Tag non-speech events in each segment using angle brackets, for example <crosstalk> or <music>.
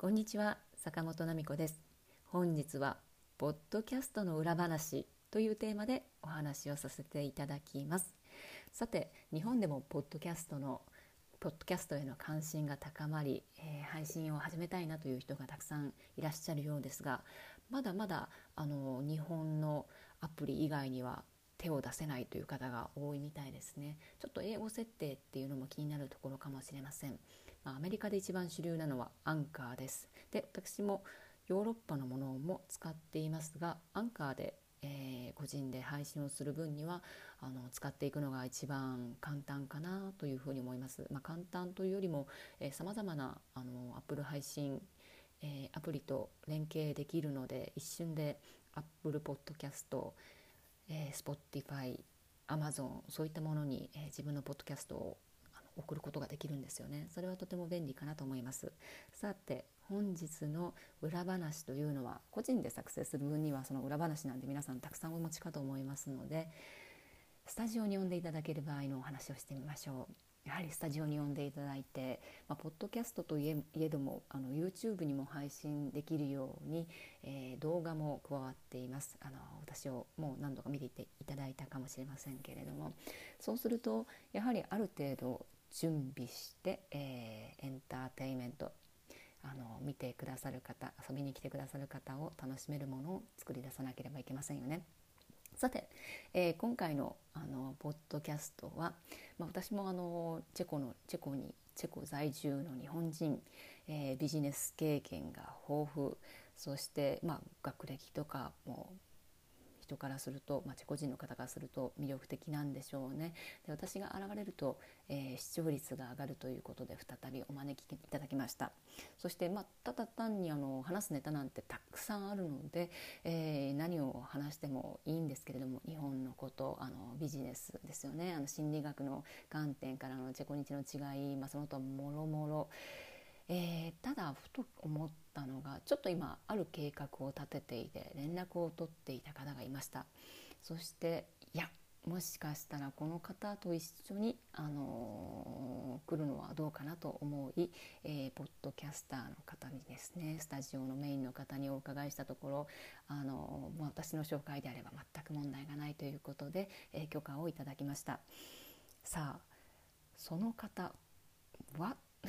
こんにちは坂本奈美子です。本日はポッドキャストの裏話というテーマでお話をさせていただきます。さて日本でもポッドキャストのポッドキャストへの関心が高まり、えー、配信を始めたいなという人がたくさんいらっしゃるようですがまだまだあの日本のアプリ以外には手を出せないという方が多いみたいですね。ちょっと英語設定っていうのも気になるところかもしれません。まあ、アメリカで一番主流なのはアンカーです。で私もヨーロッパのものも使っていますがアンカーで、えー、個人で配信をする分にはあの使っていくのが一番簡単かなというふうに思います。まあ、簡単というよりもさまざまなあのアップル配信えー、アプリと連携できるので一瞬で Apple Podcast、えー、Spotify、Amazon そういったものに、えー、自分のポッドキャストを送ることができるんですよね。それはとても便利かなと思います。さて本日の裏話というのは個人で作成する分にはその裏話なんで皆さんたくさんお持ちかと思いますのでスタジオに呼んでいただける場合のお話をしてみましょう。やはりスタジオに呼んでいただいて、まあ、ポッドキャストといえどもあの YouTube にも配信できるように、えー、動画も加わっています。あの私をもう何度か見ていていただいたかもしれませんけれども。そうするとやはりある程度準備して、えー、エンターテインメントあの見てくださる方遊びに来てくださる方を楽しめるものを作り出さなければいけませんよね。さて、えー、今回のあのポッドキャストは、まあ、私もあのチェコのチェコにチェコ在住の日本人、えー、ビジネス経験が豊富そして、まあ、学歴とかも人からすると、まあ、チェコ人の方からすると魅力的なんでしょうね。で私が現れると、えー、視聴率が上がるということで再びお招きいただきました。そして、まあ、ただ単にあの話すネタなんてたくさんあるので、えー、何を話してもいいんですけれども日本のことあのビジネスですよね。あの心理学の観点からのチェコ日の違い、まあ、その他もろもろ。えー、ただふと思ったのがちょっと今ある計画を立てていて連絡を取っていた方がいました。そしていやもしかしたらこの方と一緒に、あのー、来るのはどうかなと思い、えー、ポッドキャスターの方にですねスタジオのメインの方にお伺いしたところ、あのー、私の紹介であれば全く問題がないということで、え許可をいただきました。さあその方は？<laughs>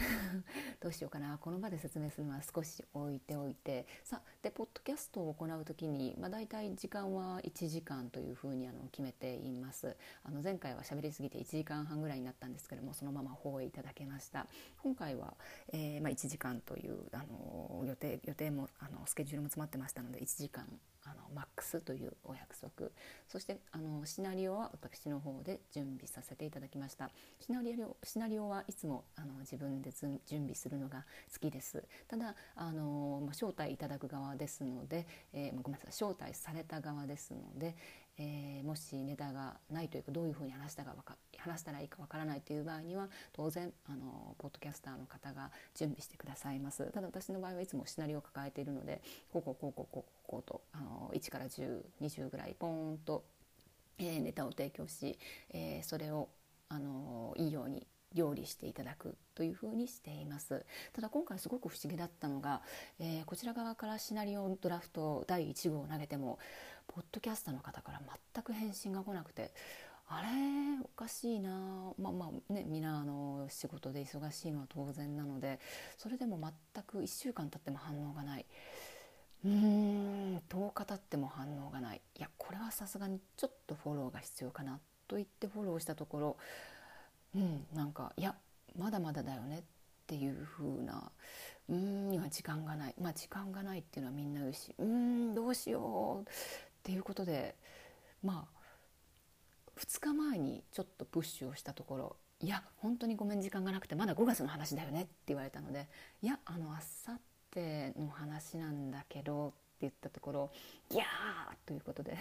どうしようかな。この場で説明するのは少し置いておいて。さでポッドキャストを行う時に、まあ、大体時間は1時間というふうにあの決めています。あの前回は喋りすぎて1時間半ぐらいになったんですけどもそのまま放映いただけました。今回は、えーまあ、1時間というあの予定予定もあのスケジュールも詰まってましたので1時間あのマックスというお約束。そしてあのシナリオは私の方で準備させていただきました。シナリオシナリオはいつもあの自分で準備するのが好きです。ただあの、まあ、招待いただく側ですので、えー、ごめんなさい招待された側ですので、えー、もしネタがないというかどういうふうに話したかか話したらいいかわからないという場合には当然あのポッドキャスターの方が準備してくださいます。ただ私の場合はいつもシナリオを抱えているのでこうこうこうこうこうこうとあの1から1020ぐらいポーンと、えー、ネタを提供し、えー、それをあのいいように料理していただくというふうにしています。ただ今回すごく不思議だったのが、えー、こちら側からシナリオドラフト第1号を投げてもポッドキャスターの方から全く返信が来なくてあれ？おかしいな。まあまあねみんなあの仕事で忙しいのは当然なのでそれでも全く1週間経っても反応がない。うーん10日経っても反応がない。いやこれはさすがにちょっとフォローが必要かなと言ってフォローしたところうんなんかいやまだまだだよねっていう風なうーんには時間がない。まあ時間がないっていうのはみんな言うしうーんどうしよう。っていうことでまあ2日前にちょっとプッシュをしたところ「いや本当にごめん時間がなくてまだ5月の話だよね」って言われたので「いやあのあさっての話なんだけど」って言ったところ「ギャー!」ということで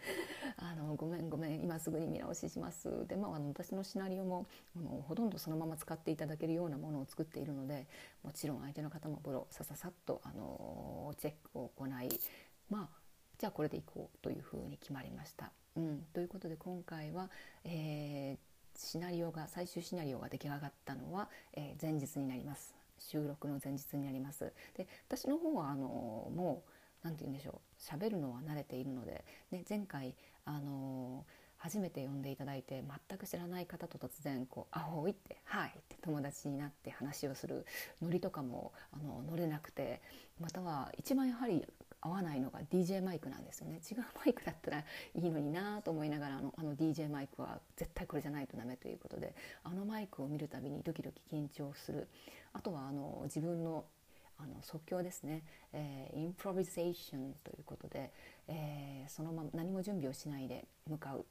<laughs> あの「ごめんごめん今すぐに見直しします」でまああの私のシナリオもあのほとんどそのまま使っていただけるようなものを作っているのでもちろん相手の方もプロさささっとあのチェックを行いまあじゃあこれでいこうというふうに決まりました。うん、ということで今回は、えー、シナリオが最終シナリオが出来上がったのは、えー、前日になります。収録の前日になりますで私の方はあのもう何て言うんでしょう喋るのは慣れているので、ね、前回あの初めて呼んでいただいて全く知らない方と突然こう「あほい」って「はい」って友達になって話をするノリとかもあの乗れなくてまたは一番やはり合わないのが DJ マイクなんですよね。違うマイクだったらいいのになと思いながらあのあの DJ マイクは絶対これじゃないとダメということであのマイクを見るたびにドキドキ緊張する。あとはあの自分のあの即興ですね、えー、インプロビゼーションということで、えー、そのまま何も準備をしないで向かう。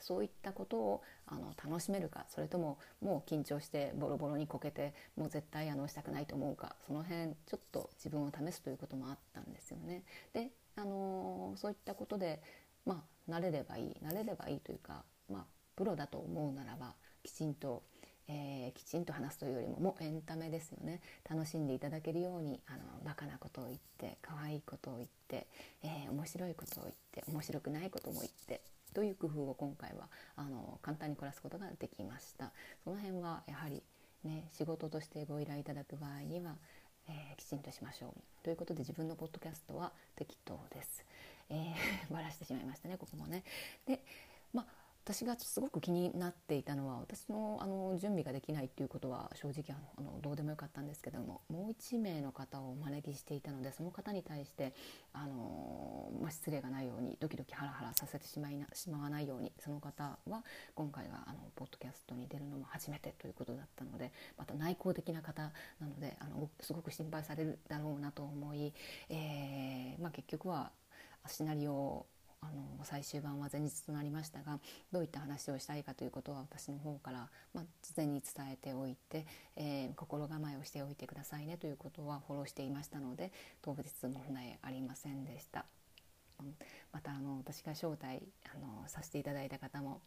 そういったことをあの楽しめるかそれとももう緊張してボロボロにこけてもう絶対あのしたくないと思うかその辺ちょっと自分を試すということもあったんですよね。で、あのそういったことで、まあ、慣れればいい慣れればいいというか、まあ、プロだと思うならばきちんとえー、きちんと話すというよりももうエンタメですよね楽しんでいただけるようにあのバカなことを言って可愛いことを言って、えー、面白いことを言って面白くないことも言ってという工夫を今回はあの簡単に暮らすことができました。その辺はやはりね仕事としてご依頼いただく場合には、えー、きちんとしましょう。ということで自分のポッドキャストは適当です、えー、<laughs> バラしてしまいましたねここもね。でまあ私がすごく気になっていたのは私のあの準備ができないっていうことは正直あのどうでもよかったんですけどももう1名の方をお招きしていたのでその方に対してあの、まあ、失礼がないようにドキドキハラハラさせてしまいなしまわないようにその方は今回はあのポッドキャストに出るのも初めてということだったのでまた内向的な方なのであのすごく心配されるだろうなと思い、えーまあ、結局はシナリオをあの最終版は前日となりましたがどういった話をしたいかということは私の方から、まあ、事前に伝えておいて、えー、心構えをしておいてくださいねということはフォローしていましたので当日問題ありませんでした。またあの私が招待あのさせていただいた方も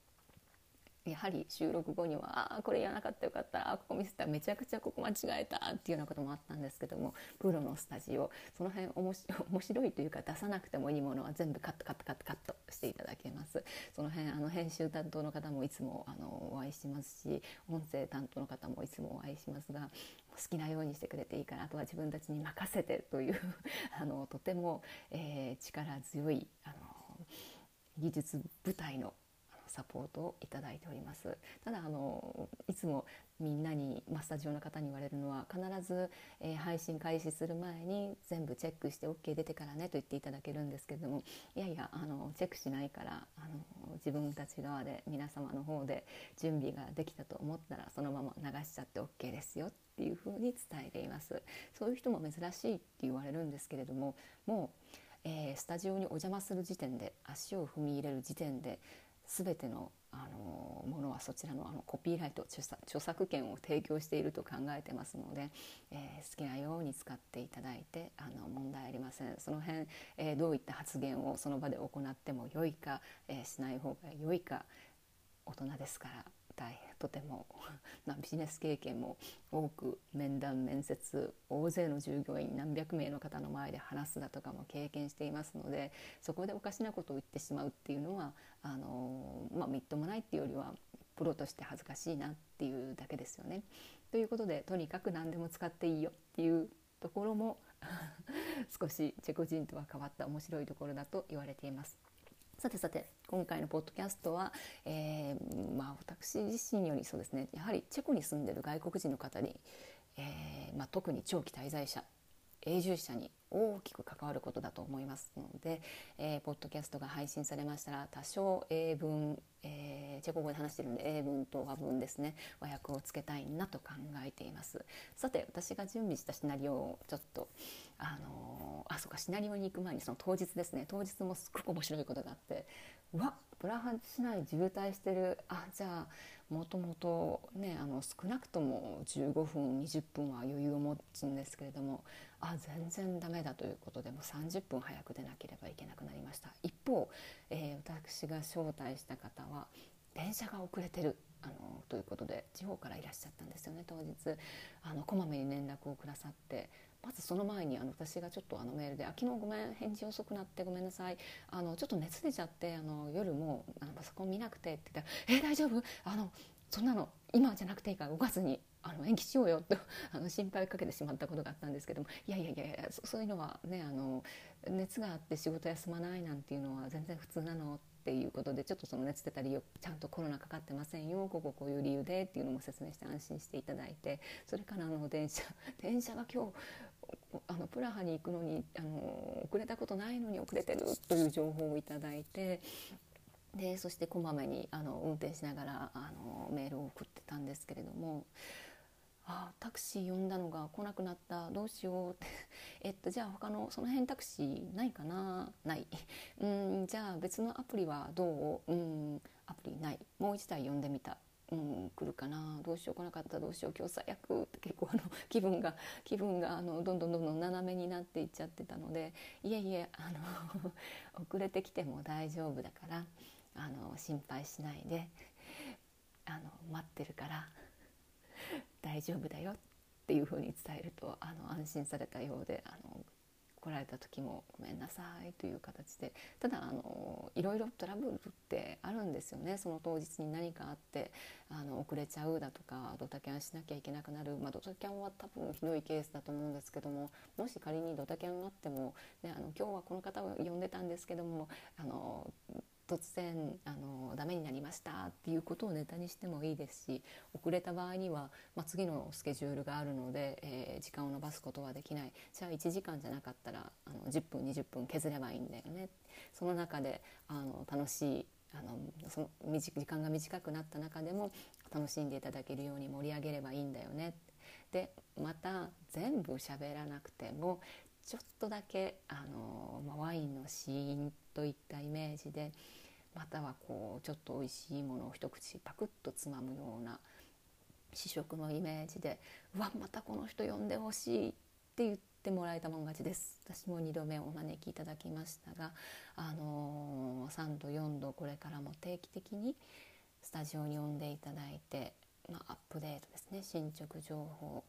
やはり収録後には「ああこれ言わなかったよかったあここミスっためちゃくちゃここ間違えた」っていうようなこともあったんですけどもプロのスタジオその辺おもし <laughs> 面白いというか出さなくてもいいものは全部カットカットカットカットしていただけます。その辺あの編集担当の方もいつもあのお会いしますし音声担当の方もいつもお会いしますが好きなようにしてくれていいからあとは自分たちに任せてという <laughs> あのとても、えー、力強いあの技術部隊のサポートをいただいております。ただあのいつもみんなにマッサージ用の方に言われるのは必ず、えー、配信開始する前に全部チェックして OK 出てからねと言っていただけるんですけれどもいやいやあのチェックしないからあの自分たち側で皆様の方で準備ができたと思ったらそのまま流しちゃって OK ですよっていうふうに伝えています。そういう人も珍しいって言われるんですけれどももうえー、スタジオにお邪魔する時点で足を踏み入れる時点で全てのあのものはそちらのあのコピーライト著作権を提供していると考えてますので、えー、好きなように使っていただいてあの問題ありません。その辺、えー、どういった発言をその場で行っても良いか、えー、しない方が良いか大人ですから。大変とても <laughs> ビジネス経験も多く面談面接大勢の従業員何百名の方の前で話すだとかも経験していますのでそこでおかしなことを言ってしまうっていうのはあの、まあ、みっともないっていうよりはプロとして恥ずかしいなっていうだけですよね。ということでとにかく何でも使っていいよっていうところも <laughs> 少しチェコ人とは変わった面白いところだと言われています。さてさて今回のポッドキャストは、えー、まあ、私自身よりそうですねやはりチェコに住んでる外国人の方に、えー、まあ、特に長期滞在者永住者に大きく関わることだと思いますので、えー、ポッドキャストが配信されましたら多少英文、えー、チェコ語で話してるんで英文と和文ですね和訳をつけたいなと考えています。さて私が準備したシナリオをちょっとあのー、あそうかシナリオに行く前にその当日ですね。当日もすごく面白いことがあってわプラハ市内渋滞してる。あじゃあもともとねあの少なくとも15分20分は余裕を持つんですけれどもあ全然ダメだということでもう30分早く出なければいけなくなりました。一方、えー、私が招待した方は電車が遅れてるあのということで地方からいらっしゃったんですよね当日。あのこまめに連絡をくださってまずその前にあの私がちょっとあのメールで「あ昨日ごめん返事遅くなってごめんなさい。あのちょっと熱出ちゃってあの夜もあのパソコン見なくて」って言ったら「えー、大丈夫？あのそんなの今じゃなくていいから動かずにあの延期しようよとあの心配かけてしまったことがあったんですけども。いやいやいやいやそういうのはねあの熱があって仕事休まないなんていうのは全然普通なのっていうことでちょっとその熱出た理由ちゃんとコロナかかってませんよこここういう理由でっていうのも説明して安心していただいてそれからあの電車 <laughs> 電車が今日あのプラハに行くのにあの遅れたことないのに遅れてるという情報をいただいてでそしてこまめにあの運転しながらあのメールを送ってたんですけれどもあタクシー呼んだのが来なくなったどうしようって <laughs> えっとじゃあ他のその辺タクシーないかな？ない。うんじゃあ別のアプリはどう？うんアプリない。もう一台呼んでみた。うん、来るかな。どうしよう来なかったどうしよう今日最悪って結構あの <laughs> 気分が気分があのどんどんどんどん斜めになっていっちゃってたのでいえいえあの <laughs> 遅れてきても大丈夫だからあの心配しないであの待ってるから大丈夫だよっていうふうに伝えるとあの安心されたようであのれた時もごめんなさいという形でただあのいろいろトラブルってあるんですよね。その当日に何かあってあの遅れちゃうだとかドタキャンしなきゃいけなくなる、まあ、ドタキャンは多分ひどいケースだと思うんですけどももし仮にドタキャンがあっても、ね、あの今日はこの方を呼んでたんですけどもあの突然あのダメになりましたっていうことをネタにしてもいいですし遅れた場合には、まあ、次のスケジュールがあるので、えー、時間を延ばすことはできない。じゃあ1時間じゃなかったらあの10分20分削ればいいんだよね。その中であの楽しいあのその時間が短くなった中でも楽しんでいただけるように盛り上げればいいんだよね。でまた全部喋らなくてもちょっとだけあの、まあ、ワインのシーンといったイメージでまたはこうちょっと美味しいものを一口パクッとつまむような試食のイメージで「うわまたこの人呼んでほしい」って言ってもらえたもん勝ちです。私も2度目お招きいただきましたが、あのー、3度4度これからも定期的にスタジオに呼んでいただいて、まあ、アップデートですね。進捗情報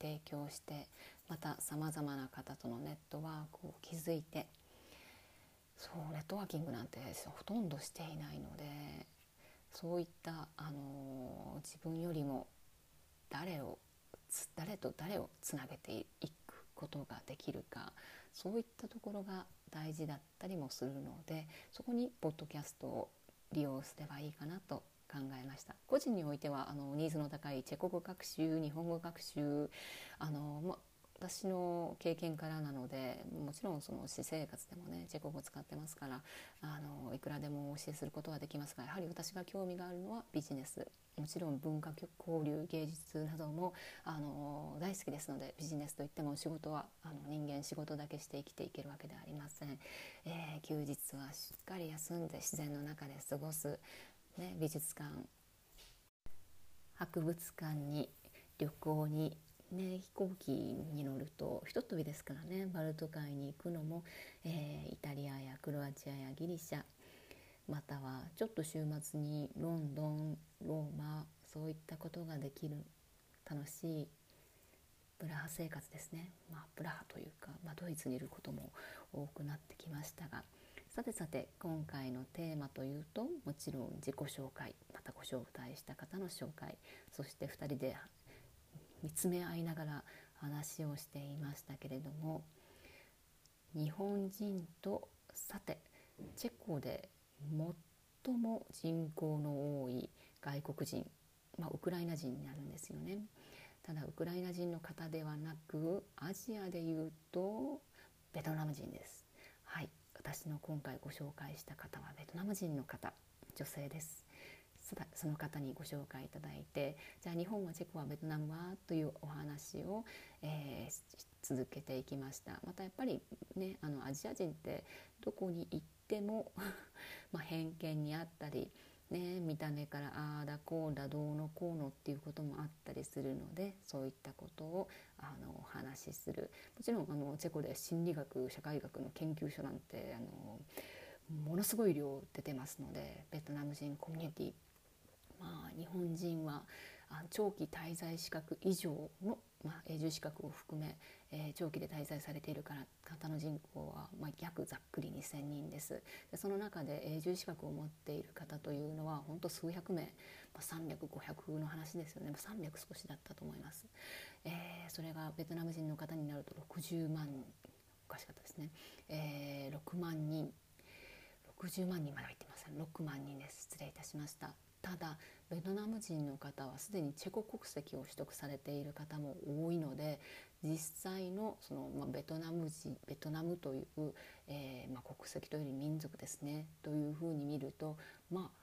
提供してまたさまざまな方とのネットワークを築いてそうネットワーキングなんてほとんどしていないのでそういった、あの自分よりも誰を誰と誰をつなげていくことができるかそういったところが大事だったりもするのでそこにポッドキャストを利用すればいいかなと考えました。個人においてはあのニーズの高いチェコ語学習日本語学習あの、ま、私の経験からなのでもちろんその私生活でもねチェコ語使ってますからあのいくらでも教えすることはできますがやはり私が興味があるのはビジネス。もちろん文化交流芸術などもあの大好きですのでビジネスといっても仕事はあの人間仕事だけして生きていけるわけではありません、えー、休日はしっかり休んで自然の中で過ごす、ね、美術館。博物館に旅行にね、飛行機に乗るとひととびですからね。バルト海に行くのも、えー、イタリアやクロアチアやギリシャまたはちょっと週末にロンドンローマそういったことができる楽しいブラハ生活ですね、まあ、ブラハというか、まあ、ドイツにいることも多くなってきましたがさてさて今回のテーマというともちろん自己紹介またご招待した方の紹介そして2人で見つめ合いながら話をしていましたけれども日本人とさてチェコで最も人口の多い外国人、まあ、ウクライナ人になるんですよね。ただウクライナ人の方ではなくアジアでいうとベトナム人です。私の今回ご紹介した方はベトナム人の方女性です。その方にご紹介いただいてじゃあ日本はチェコはベトナムはというお話を、えー、続けていきましたまたやっぱりねあのアジア人ってどこに行っても <laughs> ま偏見にあったりね、見た目からああだこうだどうのこうのっていうこともあったりするのでそういったことをあのお話しする。もちろんあのチェコで心理学社会学の研究所なんてあのものすごい量出てますのでベトナム人コミュニティ。まあ、日本人は長期滞在資格以上のまあ、永住資格を含め、えー、長期で滞在されている方の人口は、まあ、約ざっくり2,000人です。でその中で永住資格を持っている方というのは本当数百名、まあ、300500の話ですよね。300少しだったと思います、えー、それがベトナム人の方になると60万おかしかったですね、えー、6万人。60万人まではってません。6万人です。失礼いたしました。ただベトナム人の方はすでにチェコ国籍を取得されている方も多いので実際のその、まあ、ベトナム人ベトナムという、えーまあ、国籍というより民族ですねというふうに見るとまあ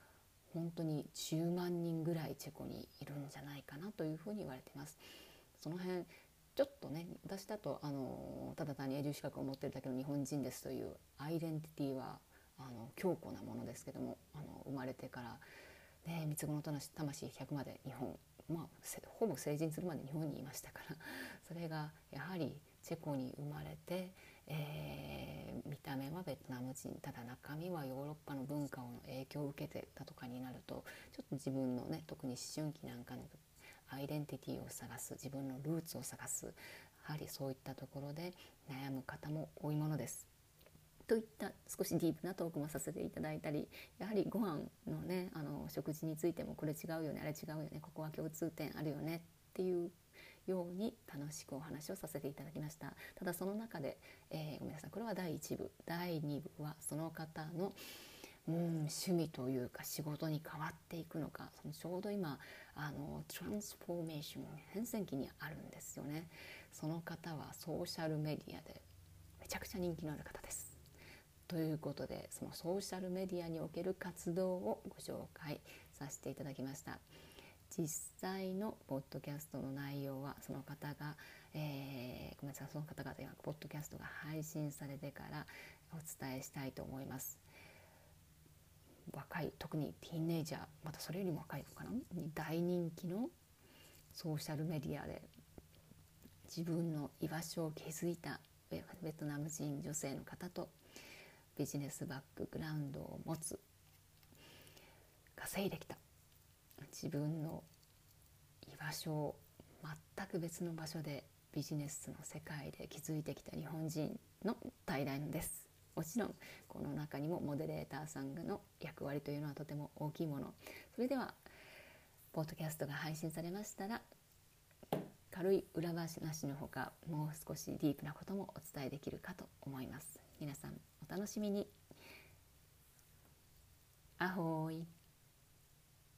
本当に10万人ぐらいチェコにいるんじゃないかなというふうに言われてます。その辺ちょっとね私だとあのただ単に永住資格を持ってるだけの日本人ですというアイデンティティはあの強固なものですけどもあの生まれてからね、三つ子の魂100まで日本、まあ、ほぼ成人するまで日本にいましたから <laughs> それがやはりチェコに生まれて、えー、見た目はベトナム人ただ中身はヨーロッパの文化の影響を受けてたとかになるとちょっと自分のね特に思春期なんかのアイデンティティを探す自分のルーツを探すやはりそういったところで悩む方も多いものです。といった少しディープなトークもさせていただいたりやはりご飯のねあの食事についてもこれ違うよねあれ違うよねここは共通点あるよねっていうように楽しくお話をさせていただきました。ただその中で、えー、ごめんなさいこれは第1部第2部はその方のうん趣味というか仕事に変わっていくのかそのちょうど今あのトランスフォーメーション変遷期にあるんですよね。その方はソーシャルメディアでめちゃくちゃ人気のある方です。ということでそのソーシャルメディアにおける活動をご紹介させていただきました。実際のポッドキャストの内容はその方が、えー、ごめんなさいその方々がポッドキャストが配信されてからお伝えしたいと思います。若い特にティーンネイジャーまたそれよりも若いのかな？大人気のソーシャルメディアで自分の居場所を築いたベトナム人女性の方とビジネスバックグラウンドを持つ稼いできた。自分の居場所を全く別の場所でビジネスの世界で築いてきた日本人の対談です。もちろんこの中にもモデレーターさんの役割というのはとても大きいもの。それではポッドキャストが配信されましたら軽い裏話のほかもう少しディープなこともお伝えできるかと思います。皆さんお楽しみに。アホーイ。